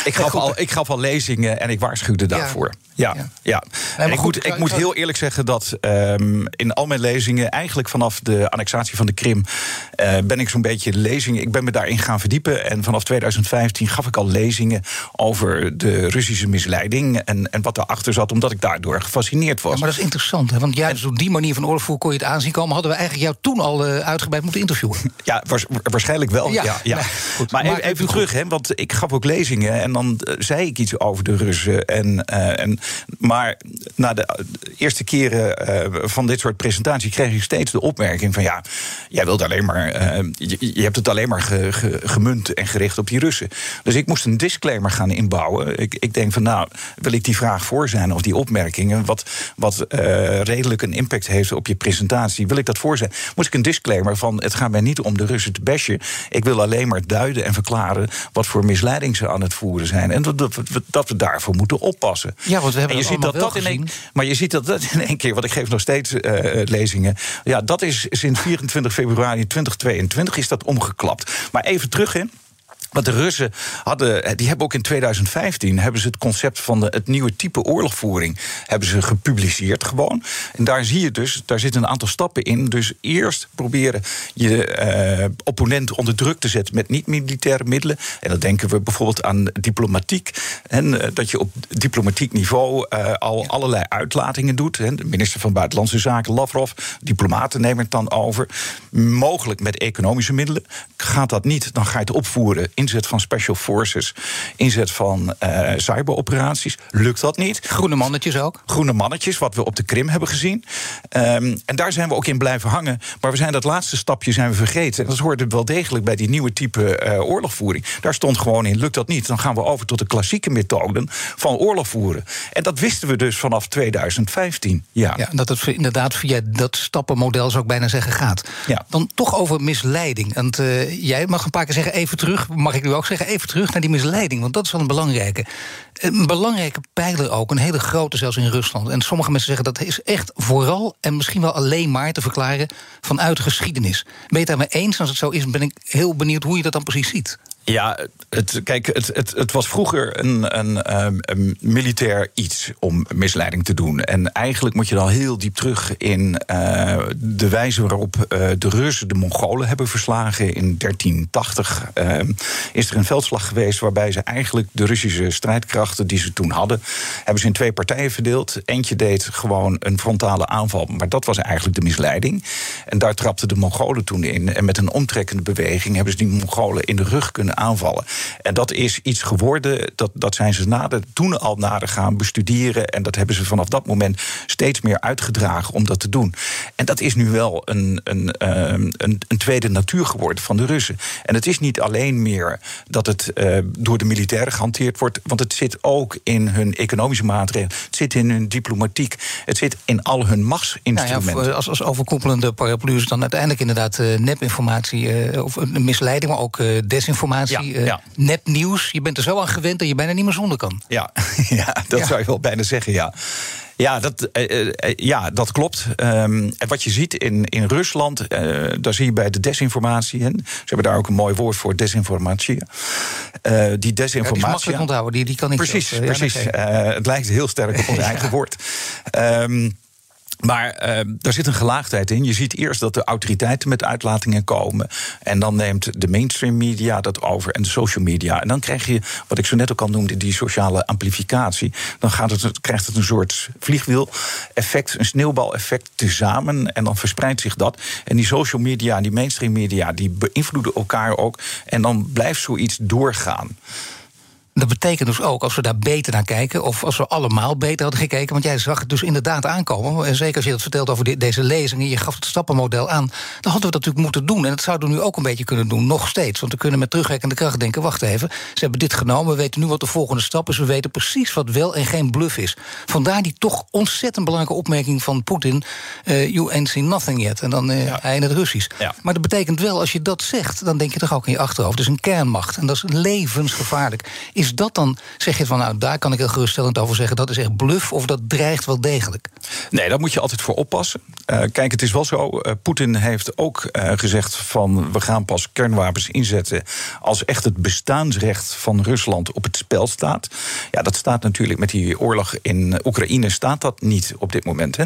ik, gaf al, ik gaf al lezingen en ik waarschuwde daarvoor. Ja, ja. ja. Nee, ik, goed, moet, ik moet heel eerlijk zeggen dat um, in al mijn lezingen, eigenlijk vanaf de annexatie van de Krim, uh, ben ik zo'n beetje lezingen. Ik ben me daarin gaan verdiepen. En vanaf 2015 gaf ik al lezingen over de Russische misleiding en, en wat daarachter zat, omdat ik daardoor gefascineerd was. Ja, maar dat is interessant, hè? want juist op die manier van oorlogvoer kon je het aanzien komen. Hadden we eigenlijk jou toen al uh, uitgebreid moeten interviewen? [LAUGHS] Ja, waarschijnlijk wel. Ja, ja, ja. goed, maar, maar, even, even terug, hè, want ik gaf ook lezingen en dan uh, zei ik iets over de Russen. En, en maar na de eerste keren uh, van dit soort presentaties kreeg ik steeds de opmerking van ja, jij wilt alleen maar, uh, je, je, hebt het alleen maar ge, ge, gemunt en gericht op die Russen. Dus ik moest een disclaimer gaan inbouwen. Ik, ik denk van nou, wil ik die vraag voor zijn of die opmerkingen, wat, wat uh, redelijk een impact heeft op je presentatie, wil ik dat voor zijn? Moest ik een disclaimer van het gaat mij niet om de Russen te bashen. Ik wil alleen maar duiden en verklaren wat voor misleiding ze aan het voeren zijn. En dat, dat, dat we daarvoor moeten oppassen. Ja, want we hebben je ziet dat dat in een, maar je ziet dat dat in één keer, want ik geef nog steeds uh, lezingen. Ja, dat is sinds 24 februari 2022 is dat omgeklapt. Maar even terug in. Want de Russen hadden, die hebben ook in 2015 hebben ze het concept van de, het nieuwe type oorlogvoering hebben ze gepubliceerd gewoon. En daar zie je dus, daar zitten een aantal stappen in. Dus eerst proberen je uh, opponent onder druk te zetten met niet-militaire middelen. En dan denken we bijvoorbeeld aan diplomatiek. En uh, dat je op diplomatiek niveau al allerlei uitlatingen doet. De minister van Buitenlandse Zaken, Lavrov, diplomaten nemen het dan over. Mogelijk met economische middelen. Gaat dat niet, dan ga je het opvoeren inzet van special forces, inzet van uh, cyberoperaties. Lukt dat niet? Groene mannetjes ook? Groene mannetjes, wat we op de Krim hebben gezien. Um, en daar zijn we ook in blijven hangen. Maar we zijn dat laatste stapje zijn we vergeten. En dat hoorde wel degelijk bij die nieuwe type uh, oorlogvoering. Daar stond gewoon in, lukt dat niet, dan gaan we over tot de klassieke methoden van oorlog voeren. En dat wisten we dus vanaf 2015. Ja, ja dat het inderdaad via dat stappenmodel, zou ik bijna zeggen, gaat. Ja. Dan toch over misleiding. Want uh, jij mag een paar keer zeggen, even terug, mag ik nu ook zeggen, even terug naar die misleiding. Want dat is wel een belangrijke. Een belangrijke pijler ook, een hele grote zelfs in Rusland. En sommige mensen zeggen dat is echt vooral en misschien wel alleen maar te verklaren vanuit geschiedenis. Ben je het daarmee eens? Als het zo is, ben ik heel benieuwd hoe je dat dan precies ziet. Ja, het, kijk, het, het, het was vroeger een, een, ehm, een militair iets om misleiding te doen. En eigenlijk moet je dan heel diep terug in uh, de wijze waarop uh, de Russen de Mongolen hebben verslagen. In 1380 uh, is er een veldslag geweest waarbij ze eigenlijk de Russische strijdkrachten die ze toen hadden, hebben ze in twee partijen verdeeld. Eentje deed gewoon een frontale aanval, maar dat was eigenlijk de misleiding. En daar trapten de Mongolen toen in. En met een omtrekkende beweging hebben ze die Mongolen in de rug kunnen aanvallen. En dat is iets geworden, dat, dat zijn ze nader, toen al nader gaan bestuderen. En dat hebben ze vanaf dat moment steeds meer uitgedragen om dat te doen. En dat is nu wel een, een, ehm, een, een tweede natuur geworden van de Russen. En het is niet alleen meer dat het uh, door de militairen gehanteerd wordt, want het zit ook in hun economische maatregelen, het zit in hun diplomatiek, het zit in al hun machtsinstrumenten. Nou ja, als, als overkoepelende paraplu is dan uiteindelijk inderdaad uh, nepinformatie, uh, of misleiding, maar ook desinformatie informatie, ja, ja. nepnieuws. Je bent er zo aan gewend dat je bijna niet meer zonder kan. Ja, [LAUGHS] ja dat zou je wel bijna zeggen, ja. Ja, dat, uh, ja, dat klopt. Um, en wat je ziet in, in Rusland, uh, daar zie je bij de desinformatie. Hè, ze hebben daar ook een mooi woord voor, desinformatie. die desinformatie. Ja, die makkelijk onthouden, die, die kan niet. Precies, precies. het lijkt heel sterk op ons [LAUGHS] eigen woord. Um, maar uh, daar zit een gelaagdheid in. Je ziet eerst dat de autoriteiten met uitlatingen komen. En dan neemt de mainstream media dat over en de social media. En dan krijg je, wat ik zo net ook al noemde, die sociale amplificatie. Dan gaat het, krijgt het een soort vliegwiel-effect, een sneeuwbaleffect tezamen. En dan verspreidt zich dat. En die social media en die mainstream media, die beïnvloeden elkaar ook. En dan blijft zoiets doorgaan. Dat betekent dus ook, als we daar beter naar kijken, of als we allemaal beter hadden gekeken, want jij zag het dus inderdaad aankomen. En zeker als je dat vertelt over deze lezing en je gaf het stappenmodel aan, dan hadden we dat natuurlijk moeten doen. En dat zouden we nu ook een beetje kunnen doen, nog steeds. Want we kunnen met terugwerkende kracht denken: wacht even, ze hebben dit genomen, we weten nu wat de volgende stap is, we weten precies wat wel en geen bluff is. Vandaar die toch ontzettend belangrijke opmerking van Poetin: uh, You ain't seen nothing yet. En dan uh, ja. hij in het Russisch. Ja. Maar dat betekent wel, als je dat zegt, dan denk je toch ook in je achterhoofd. Dus een kernmacht. En dat is levensgevaarlijk is dat dan, zeg je van nou, daar kan ik heel geruststellend over zeggen, dat is echt bluff of dat dreigt wel degelijk? Nee, daar moet je altijd voor oppassen. Uh, kijk, het is wel zo, uh, Poetin heeft ook uh, gezegd van we gaan pas kernwapens inzetten als echt het bestaansrecht van Rusland op het spel staat. Ja, dat staat natuurlijk met die oorlog in Oekraïne staat dat niet op dit moment. Hè.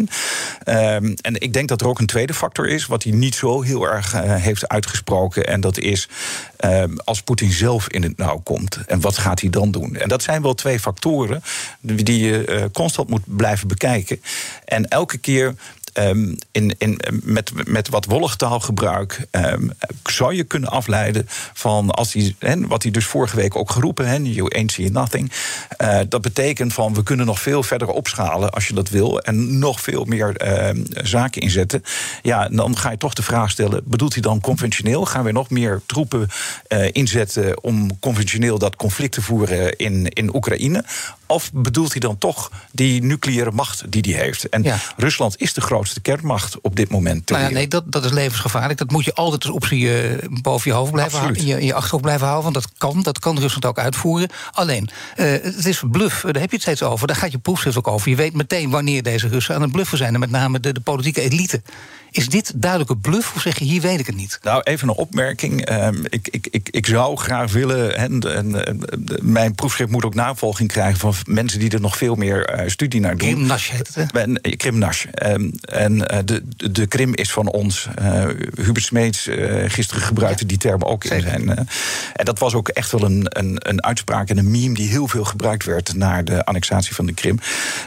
Ehm, en ik denk dat er ook een tweede factor is, wat hij niet zo heel erg heeft uitgesproken. En dat is ehm, als Poetin zelf in het nauw komt. En wat gaat hij dan doen? En dat zijn wel twee factoren die je constant moet blijven bekijken. En elke keer Um, in, in, met, met wat wollig taalgebruik um, zou je kunnen afleiden van als hij, he, wat hij dus vorige week ook geroepen, he, you ain't see nothing. Uh, dat betekent van we kunnen nog veel verder opschalen als je dat wil en nog veel meer uh, zaken inzetten. Ja, dan ga je toch de vraag stellen: bedoelt hij dan conventioneel? Gaan we nog meer troepen uh, inzetten om conventioneel dat conflict te voeren in, in Oekraïne? Of bedoelt hij dan toch die nucleaire macht die hij heeft? En ja. Rusland is de grootste kernmacht op dit moment. Nou ja, nee, dat, dat is levensgevaarlijk. Dat moet je altijd als optie uh, boven je hoofd blijven houden. In je, in je achterhoofd blijven houden. Want dat kan, dat kan Rusland ook uitvoeren. Alleen, uh, het is bluff, daar heb je het steeds over. Daar gaat je proefschrift ook over. Je weet meteen wanneer deze Russen aan het bluffen zijn. En met name de, de politieke elite. Is dit duidelijke bluff of zeg je hier weet ik het niet? Nou, even een opmerking. Uh, ik, ik, ik, ik zou graag willen. En, en, en, mijn proefschrift moet ook navolging krijgen van mensen die er nog veel meer uh, studie naar doen. Krimnash heet het, hè? En, Krimnash. Um, en uh, de, de Krim is van ons. Uh, Hubert Smeets gisteren gebruikte die term ook in zijn. en dat was ook echt wel een, een, een uitspraak en een meme die heel veel gebruikt werd naar de annexatie van de Krim.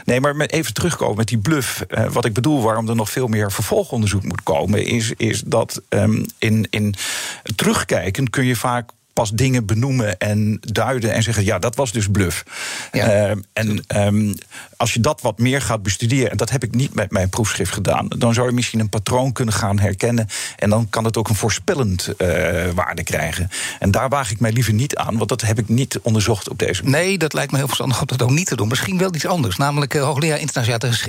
Nee, maar even terugkomen met die bluff. wat ik bedoel, waarom er nog veel meer vervolgonderzoek moet komen, is, is dat um, in, in terugkijken kun je vaak pas dingen benoemen en duiden en zeggen: ja, dat was dus bluff. Ja. Uh, en um, als je dat wat meer gaat bestuderen, en dat heb ik niet met mijn proefschrift gedaan, dan zou je misschien een patroon kunnen gaan herkennen. En dan kan het ook een voorspellend uh, waarde krijgen. En daar waag ik mij liever niet aan, want dat heb ik niet onderzocht op deze manier. Nee, dat lijkt me heel verstandig om dat ook niet te doen. Misschien wel iets anders. Namelijk, uh, hoogleraar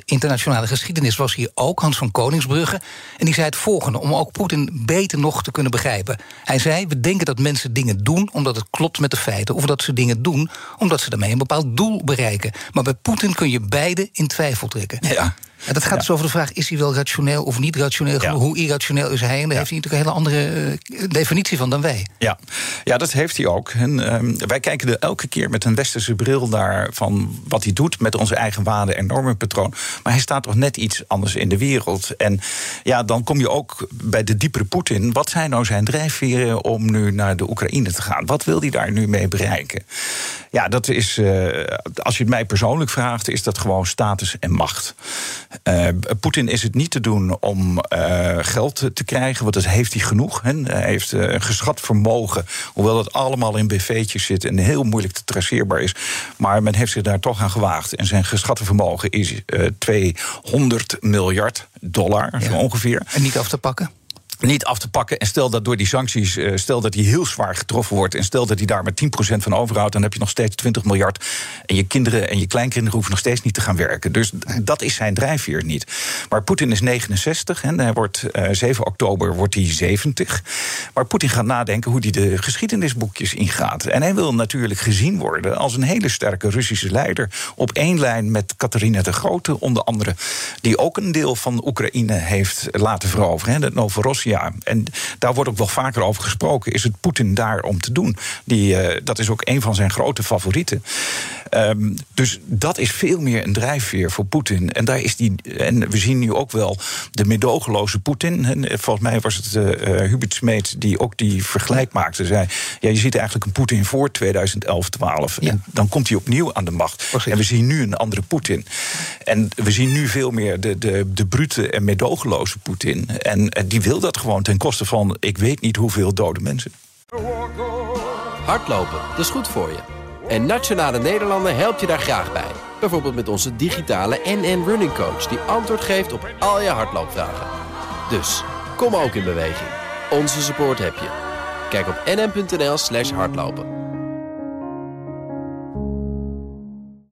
internationale geschiedenis was hier ook, Hans van Koningsbrugge. En die zei het volgende, om ook Poetin beter nog te kunnen begrijpen. Hij zei: We denken dat mensen dingen doen omdat het klopt met de feiten. Of dat ze dingen doen omdat ze daarmee een bepaald doel bereiken. Maar bij Poetin kun je beide in twijfel trekken. Ja. En dat gaat dus over de vraag: is hij wel rationeel of niet rationeel? Hoe irrationeel is hij? En daar heeft hij natuurlijk een hele andere eh, definitie van dan wij. Ja, ja dat heeft hij ook. En, ehm, wij kijken er elke keer met een westerse bril naar van wat hij doet met onze eigen waarden en normenpatroon. Maar hij staat toch net iets anders in de wereld. En ja, dan kom je ook bij de diepere Poetin. Wat zijn nou zijn drijfveren om nu naar de Oekraïne te gaan? Wat wil hij daar nu mee bereiken? Ja, dat is, eh, als je het mij persoonlijk vraagt, is dat gewoon status en macht. Eh, Poetin is het niet te doen om eh, geld te krijgen, want dat heeft hij genoeg. Hè. Hij heeft eh, een geschat vermogen, hoewel dat allemaal in BV'tjes zit en heel moeilijk te traceerbaar is. Maar men heeft zich daar toch aan gewaagd. En zijn geschatte vermogen is eh 200 miljard dollar, zo ongeveer En niet af te pakken. Niet af te pakken. En stel dat door die sancties, eh, stel dat hij heel zwaar getroffen wordt. En stel dat hij daar maar 10% van overhoudt. Dan heb je nog steeds 20 miljard. En je kinderen en je kleinkinderen hoeven nog steeds niet te gaan werken. Dus dat is zijn drijfveer niet. Maar Poetin is 69 en hij wordt, eh, 7 oktober wordt hij 70. Maar Poetin gaat nadenken hoe hij de geschiedenisboekjes ingaat. En hij wil natuurlijk gezien worden als een hele sterke Russische leider. Op één lijn met Catharina de Grote, onder andere. Die ook een deel van Oekraïne heeft laten veroveren. Hè, de Novorossiya. En daar wordt ook wel vaker over gesproken. Is het Poetin daar om te doen? Die, eh, dat is ook een van zijn grote favorieten. Ehm, dus dat is veel meer een drijfveer voor Poetin. En, daar is die, en we zien nu ook wel de medogeloze Poetin. En volgens mij was het eh, eh, Hubert Smeet die ook die vergelijk maakte. Zei, ja, je ziet eigenlijk een Poetin voor 2011, 12. Ja. En dan komt hij opnieuw aan de macht. Precies. En we zien nu een andere Poetin. En we zien nu veel meer de, de, de brute en medogeloze Poetin. En, en die wil dat gewoon ten koste van ik weet niet hoeveel dode mensen. Hardlopen, dat is goed voor je. En Nationale Nederlanden helpt je daar graag bij. Bijvoorbeeld met onze digitale NN Running Coach... die antwoord geeft op al je hardloopvragen. Dus, kom ook in beweging. Onze support heb je. Kijk op nn.nl slash hardlopen.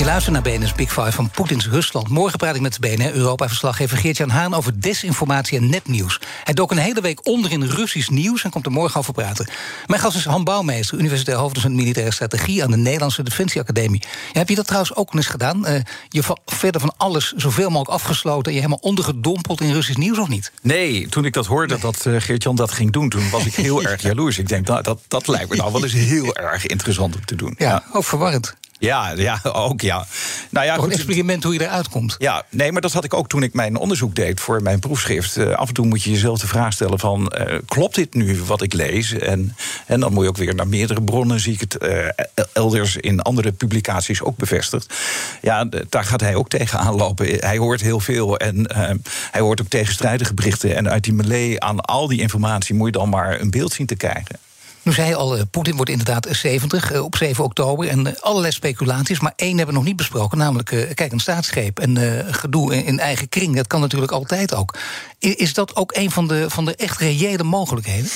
Je luistert naar BNS Big Five van Poetins Rusland. Morgen praat ik met de BNR Europa-verslaggever Geert-Jan Haan... over desinformatie en nepnieuws. Hij dook een hele week onder in Russisch nieuws... en komt er morgen over praten. Mijn gast is Han Bouwmeester, universitair hoofddocent militaire strategie... aan de Nederlandse Defensieacademie. Ja, heb je dat trouwens ook eens gedaan? Eh, je verder van alles zoveel mogelijk afgesloten... en je helemaal ondergedompeld in Russisch nieuws, of niet? Nee, toen ik dat hoorde dat eh, Geert-Jan dat ging doen... toen was ik [LAUGHS] heel erg jaloers. Ik denk, nou, dat, dat lijkt me nou wel eens heel erg interessant om te doen. Ja, ook verwarrend. Ja, ja ook ja. Nou ja, Toch een goed, experiment hoe je eruit komt. Ja, nee, maar dat had ik ook toen ik mijn onderzoek deed voor mijn proefschrift. Eh, af en toe moet je jezelf de vraag stellen van... eh, klopt dit nu wat ik lees? En, en dan moet je ook weer naar meerdere bronnen... zie ik het eh, elders in andere publicaties ook bevestigd. Ja, daar gaat hij ook tegenaan lopen. Hij hoort heel veel en hij hoort ook tegenstrijdige berichten. En uit die melee aan al die informatie... moet je dan maar een beeld zien te krijgen. Nu zei al, eh, Poetin wordt inderdaad 70 eh, op 7 oktober. En eh, allerlei speculaties, maar één hebben we nog niet besproken. Namelijk, eh, kijk, een staatsgreep en eh, gedoe in, eigen kring. Dat kan natuurlijk altijd ook. Is dat ook een van de, van de echt reële mogelijkheden?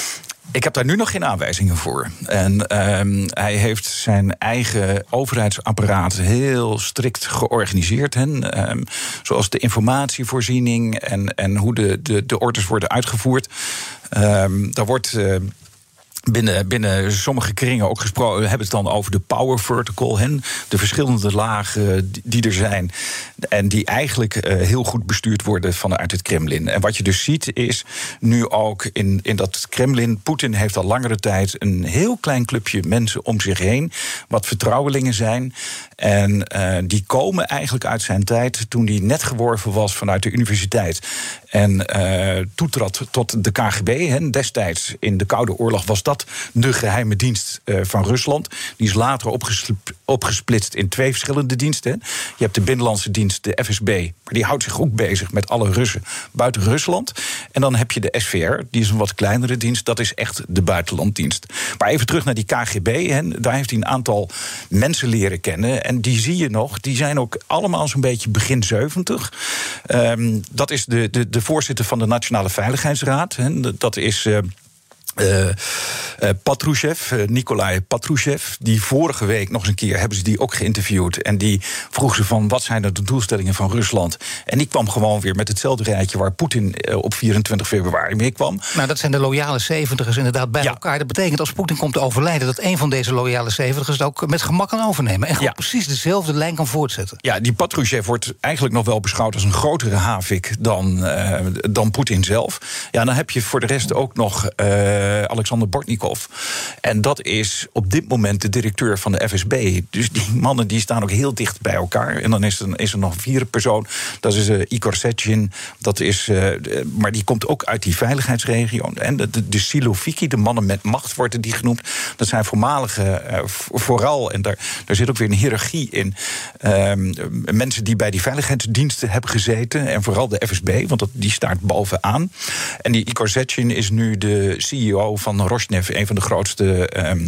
Ik heb daar nu nog geen aanwijzingen voor. En ehm, hij heeft zijn eigen overheidsapparaat heel strikt georganiseerd. Hè? Ehm, zoals de informatievoorziening en, en hoe de, de, de orders worden uitgevoerd. Ehm, daar wordt. Binnen, binnen sommige kringen ook gesproken, hebben het dan over de power vertical. De verschillende lagen die, die er zijn. En die eigenlijk eh, heel goed bestuurd worden vanuit het Kremlin. En wat je dus ziet is nu ook in, in dat Kremlin. Poetin heeft al langere tijd een heel klein clubje mensen om zich heen. Wat vertrouwelingen zijn. En eh, die komen eigenlijk uit zijn tijd toen hij net geworven was vanuit de universiteit. En eh, toetrad tot de KGB. Destijds in de Koude Oorlog was dat de geheime dienst eh, van Rusland. Die is later opgesp- opgesplitst in twee verschillende diensten. Je hebt de Binnenlandse Dienst, de FSB, maar die houdt zich ook bezig met alle Russen buiten Rusland. En dan heb je de SVR, die is een wat kleinere dienst, dat is echt de buitenlanddienst. Maar even terug naar die KGB, daar heeft hij een aantal mensen leren kennen. En die zie je nog, die zijn ook allemaal zo'n beetje begin 70. Ehm, dat is de, de, de voorzitter van de Nationale Veiligheidsraad. Dat is. Eh, Patrushev, eh, Nikolai Patrushev, die vorige week nog eens een keer hebben ze die ook geïnterviewd. En die vroeg ze van wat zijn er de doelstellingen van Rusland? En die kwam gewoon weer met hetzelfde rijtje waar Poetin op 24 februari mee kwam. Nou, dat zijn de loyale zeventigers inderdaad bij Ja. elkaar. Dat betekent als Poetin komt te overlijden... dat een van deze loyale zeventigers het ook met gemak kan overnemen. En gewoon Ja. precies dezelfde lijn kan voortzetten. Ja, die Patrushev wordt eigenlijk nog wel beschouwd als een grotere havik dan, dan Poetin zelf. Ja, dan heb je voor de rest ook nog Alexander Bortnikov. En dat is op dit moment de directeur van de FSB. Dus die mannen die staan ook heel dicht bij elkaar. En dan is er, is er nog een vierde persoon. Dat is eh, Igor. Dat is, eh, maar die komt ook uit die veiligheidsregio. En de, de, de Siloviki, de mannen met macht worden die genoemd. Dat zijn voormalige, eh, vo- vooral, en daar, daar zit ook weer een hiërarchie in. ehm, mensen die bij die veiligheidsdiensten hebben gezeten. En vooral de FSB, want dat, die staat bovenaan. En die Igor Sechin is nu de CEO van Rosneft, een van de grootste. ehm,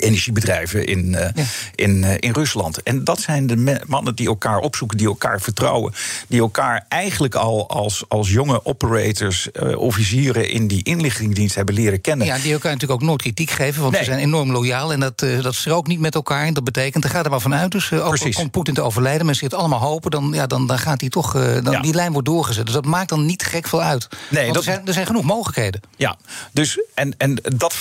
Energiebedrijven in, eh, Ja. in, eh, in Rusland. En dat zijn de mannen die elkaar opzoeken, die elkaar vertrouwen. Die elkaar eigenlijk al als, als jonge operators, eh, officieren in die inlichtingendienst hebben leren kennen. Ja, die elkaar natuurlijk ook nooit kritiek geven, want Nee. ze zijn enorm loyaal en dat, dat strookt niet met elkaar. En dat betekent, er gaat er maar vanuit, dus ook Precies. komt Poetin te overlijden, mensen het allemaal hopen, dan, ja, dan, dan gaat hij toch, dan, Ja. die lijn wordt doorgezet. Dus dat maakt dan niet gek veel uit. Nee, dat- er, zijn, er zijn genoeg mogelijkheden. Ja, dus en, en dat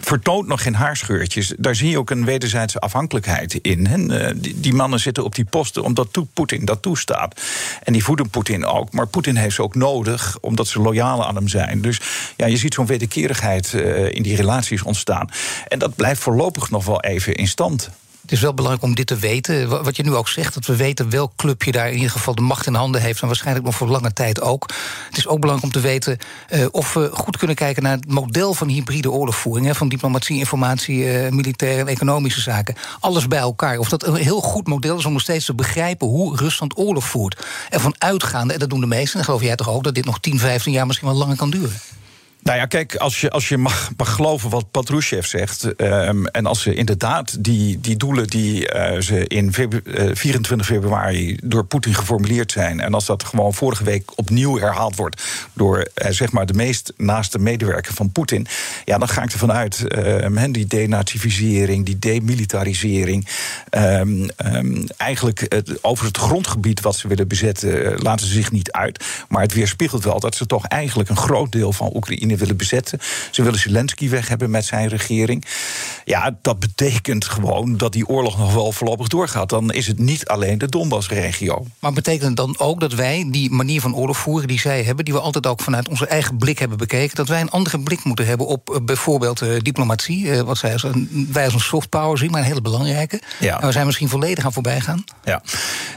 vertoont nog geen haarscheurtjes. Daar zie je ook een wederzijdse afhankelijkheid in. Eh, die, die mannen zitten op die posten omdat toe- Poetin dat toestaat. En die voeden Poetin ook. Maar Poetin heeft ze ook nodig omdat ze loyaal aan hem zijn. Dus ja, je ziet zo'n wederkerigheid eh, in die relaties ontstaan. En dat blijft voorlopig nog wel even in stand. Het is wel belangrijk om dit te weten. Wa- Wat je nu ook zegt, dat we weten welk clubje daar in ieder geval de macht in handen heeft. En waarschijnlijk nog voor lange tijd ook. Het is ook belangrijk om te weten eh, of we goed kunnen kijken naar het model van hybride oorlogvoering. Hè, van diplomatie, informatie, eh, militaire en economische zaken. Alles bij elkaar. Of dat een heel goed model is om nog steeds te begrijpen hoe Rusland oorlog voert. Ervan uitgaande, en dat doen de meesten, en geloof jij toch ook, dat dit nog 10, 15 jaar misschien wel langer kan duren. Nou ja, kijk, als je, als je mag, geloven wat Patrushev zegt. ehm, en als ze inderdaad die, die doelen die eh, ze in febru- eh, 24 februari door Poetin geformuleerd zijn. en als dat gewoon vorige week opnieuw herhaald wordt. door eh, zeg maar de meest naaste medewerker van Poetin. ja, dan ga ik ervan uit. ehm, hè, die denazificering, die demilitarisering. ehm, eigenlijk over het grondgebied wat ze willen bezetten. laten ze zich niet uit. Maar het weerspiegelt wel dat ze toch eigenlijk een groot deel van Oekraïne willen bezetten. Ze willen Zelensky weg hebben met zijn regering. Ja, dat betekent gewoon dat die oorlog nog wel voorlopig doorgaat. Dan is het niet alleen de Donbass-regio. Maar betekent het dan ook dat wij die manier van oorlog voeren die zij hebben, die we altijd ook vanuit onze eigen blik hebben bekeken, dat wij een andere blik moeten hebben op eh, bijvoorbeeld eh, diplomatie, eh, wat zij als een, wij als een soft power zien, maar een hele belangrijke. Ja. En we zijn misschien volledig aan voorbij gaan. Ja,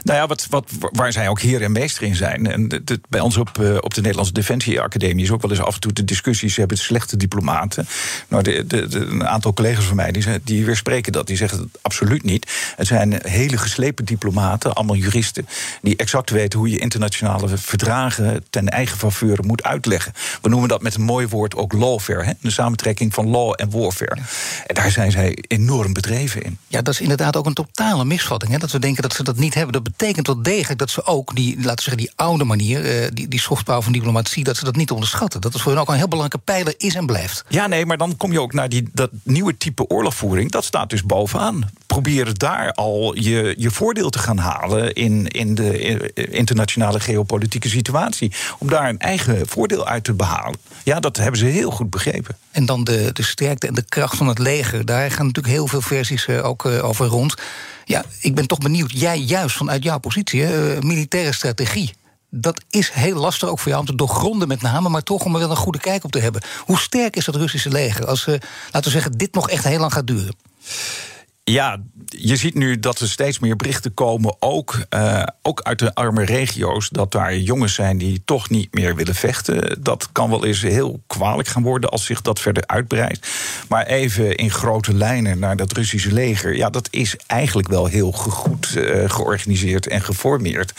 nou ja, wat, wat, waar zij ook heer en meester in zijn. En bij ons op, op de Nederlandse Defensie Academie is ook wel eens af en toe de discussie. Ze hebben slechte diplomaten. Nou, de, de, de- een aantal collega's van mij die, die weerspreken dat. Die zeggen het absoluut niet. Het zijn hele geslepen diplomaten, allemaal juristen. die exact weten hoe je internationale verdragen ten eigen faveur moet uitleggen. We noemen dat met een mooi woord ook lawfare. Hè? De samentrekking van law en warfare. En daar zijn zij enorm bedreven in. Ja, dat is inderdaad ook een totale misvatting. Hè? Dat we denken dat ze dat niet hebben. Dat betekent wel degelijk dat ze ook die, laten we zeggen, die oude manier, eh, die, die soft power van diplomatie, dat ze dat niet onderschatten. Dat het voor hen ook een heel belangrijke pijler is en blijft. Ja, nee, maar dan kom je ook naar die, dat nieuwe type oorlogvoering. Dat staat dus bovenaan. Probeer daar al je, je voordeel te gaan halen in, in de eh, internationale geopolitieke situatie. Om daar een eigen voordeel uit te behalen. Ja, dat hebben ze heel goed begrepen. En dan de, de sterkte en de kracht van het leger. Daar gaan natuurlijk heel veel versies eh, ook eh, over rond. Ja, ik ben toch benieuwd. Jij juist vanuit jouw positie, militaire strategie. Dat is heel lastig ook voor jou om te doorgronden met name... maar toch om er wel een goede kijk op te hebben. Hoe sterk is dat Russische leger als, eh, laten we zeggen, dit nog echt heel lang gaat duren? Ja, je ziet nu dat er steeds meer berichten komen, ook, uh, ook uit de arme regio's, dat daar jongens zijn die toch niet meer willen vechten. Dat kan wel eens heel kwalijk gaan worden als zich dat verder uitbreidt. Maar even in grote lijnen naar dat Russische leger, ja, dat is eigenlijk wel heel goed uh, georganiseerd en geformeerd.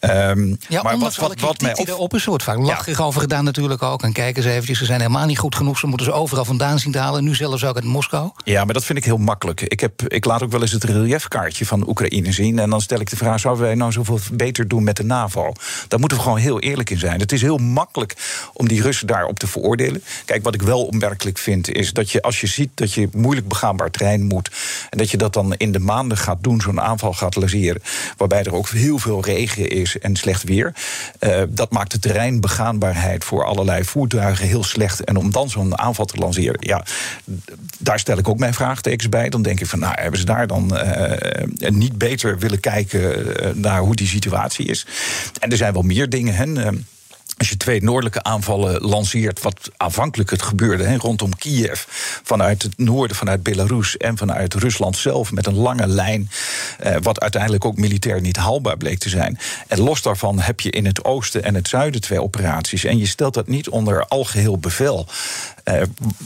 Um, ja, maar wat, wat, wat mij op... erop is, wordt vaak lachig ja. over gedaan natuurlijk ook. En kijk eens eventjes, ze zijn helemaal niet goed genoeg. Ze moeten ze overal vandaan zien te halen. Nu zelfs ook uit Moskou. Ja, maar dat vind ik heel makkelijk. Ik, heb, ik laat ook wel eens het reliefkaartje van Oekraïne zien. En dan stel ik de vraag, zouden wij nou zoveel beter doen met de NAVO? Daar moeten we gewoon heel eerlijk in zijn. Het is heel makkelijk om die Russen daarop te veroordelen. Kijk, wat ik wel opmerkelijk vind, is dat je als je ziet dat je moeilijk begaanbaar terrein moet... en dat je dat dan in de maanden gaat doen, zo'n aanval gaat laseren... waarbij er ook heel veel regen is en slecht weer... Uh, dat maakt de terreinbegaanbaarheid voor allerlei voertuigen heel slecht. En om dan zo'n aanval te lanceren, ja, daar stel ik ook mijn vraagtekens bij. Dan denk ik van, nou, hebben ze daar dan uh, niet beter willen kijken uh, naar hoe die situatie is? En er zijn wel meer dingen. Hè. Als je twee noordelijke aanvallen lanceert, wat aanvankelijk het gebeurde hè, rondom Kiev, vanuit het noorden, vanuit Belarus en vanuit Rusland zelf, met een lange lijn, eh, wat uiteindelijk ook militair niet haalbaar bleek te zijn. En los daarvan heb je in het oosten en het zuiden twee operaties. En je stelt dat niet onder algeheel bevel. Uh,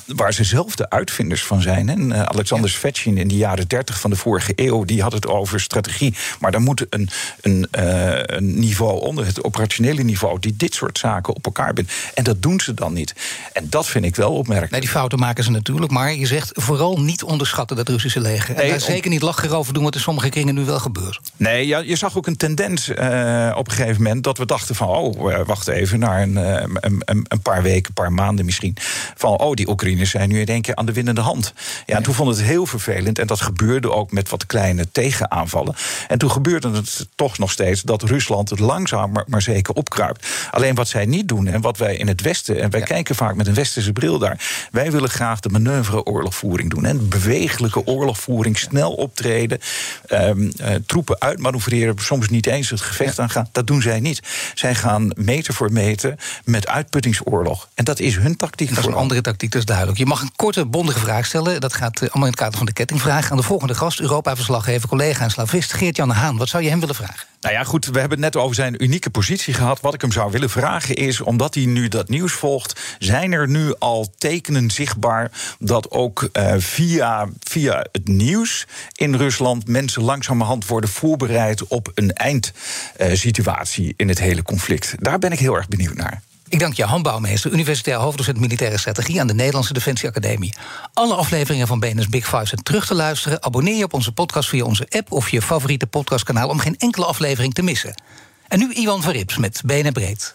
waar ze zelf de uitvinders van zijn. En uh, Alexander Svetshin in de jaren 30 van de vorige eeuw, die had het over strategie. Maar daar moet een, een, uh, een niveau onder, het operationele niveau, die dit soort zaken op elkaar bindt. En dat doen ze dan niet. En dat vind ik wel opmerkelijk. Nee, die fouten maken ze natuurlijk. Maar je zegt vooral niet onderschatten dat Russische leger. Nee, en zeker niet lachen erover doen wat in sommige kringen nu wel gebeurt. Nee, ja, je zag ook een tendens op een gegeven moment dat we dachten van, oh, wacht even, naar een, een, een paar weken, een paar maanden misschien. Van oh, die Oekraïners zijn nu in één keer aan de winnende hand. Ja, en toen vond het heel vervelend. En dat gebeurde ook met wat kleine tegenaanvallen. En toen gebeurde het toch nog steeds dat Rusland het langzaam maar, zeker opkruipt. Alleen wat zij niet doen en wat wij in het Westen, en wij kijken vaak met een westerse bril daar. Wij willen graag de manoeuvre-oorlogvoering doen. En bewegelijke oorlogvoering, snel optreden, um, uh, troepen uitmanoeuvreren, soms niet eens het gevecht aangaan. Dat doen zij niet. Zij gaan meter voor meter met uitputtingsoorlog. En dat is hun tactiek. Dat is een andere tactiek, dat is duidelijk. Je mag een korte, bondige vraag stellen. Dat gaat uh, allemaal in het kader van de kettingvraag. Aan de volgende gast, Europa-verslaggever, collega en slavist Geert-Jan Haan. Wat zou je hem willen vragen? Nou ja, goed, we hebben het net over zijn unieke positie gehad. Wat ik hem zou willen vragen is, omdat hij nu dat nieuws volgt... zijn er nu al tekenen zichtbaar dat ook uh, via, via het nieuws in Rusland... mensen langzamerhand worden voorbereid op een eindsituatie uh, in het hele conflict? Daar ben ik heel erg benieuwd naar. Ik dank je, Han Bouwmeester, universitair hoofddocent militaire strategie aan de Nederlandse Defensie Academie. Alle afleveringen van BNS Big Five zijn terug te luisteren. Abonneer je op onze podcast via onze app of je favoriete podcastkanaal om geen enkele aflevering te missen. En nu Iwan van Rips met BNN Breed.